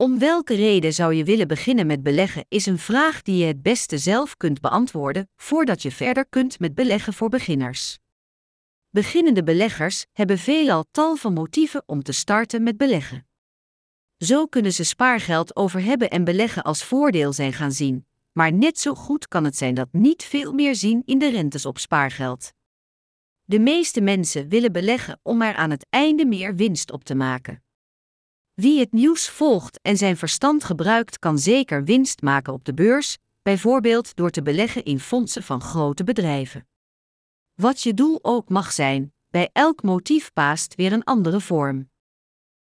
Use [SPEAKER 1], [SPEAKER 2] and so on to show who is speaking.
[SPEAKER 1] Om welke reden zou je willen beginnen met beleggen is een vraag die je het beste zelf kunt beantwoorden voordat je verder kunt met beleggen voor beginners. Beginnende beleggers hebben veelal tal van motieven om te starten met beleggen. Zo kunnen ze spaargeld over hebben en beleggen als voordeel zijn gaan zien, maar net zo goed kan het zijn dat niet veel meer zien in de rentes op spaargeld. De meeste mensen willen beleggen om er aan het einde meer winst op te maken. Wie het nieuws volgt en zijn verstand gebruikt, kan zeker winst maken op de beurs, bijvoorbeeld door te beleggen in fondsen van grote bedrijven. Wat je doel ook mag zijn, bij elk motief paast weer een andere vorm.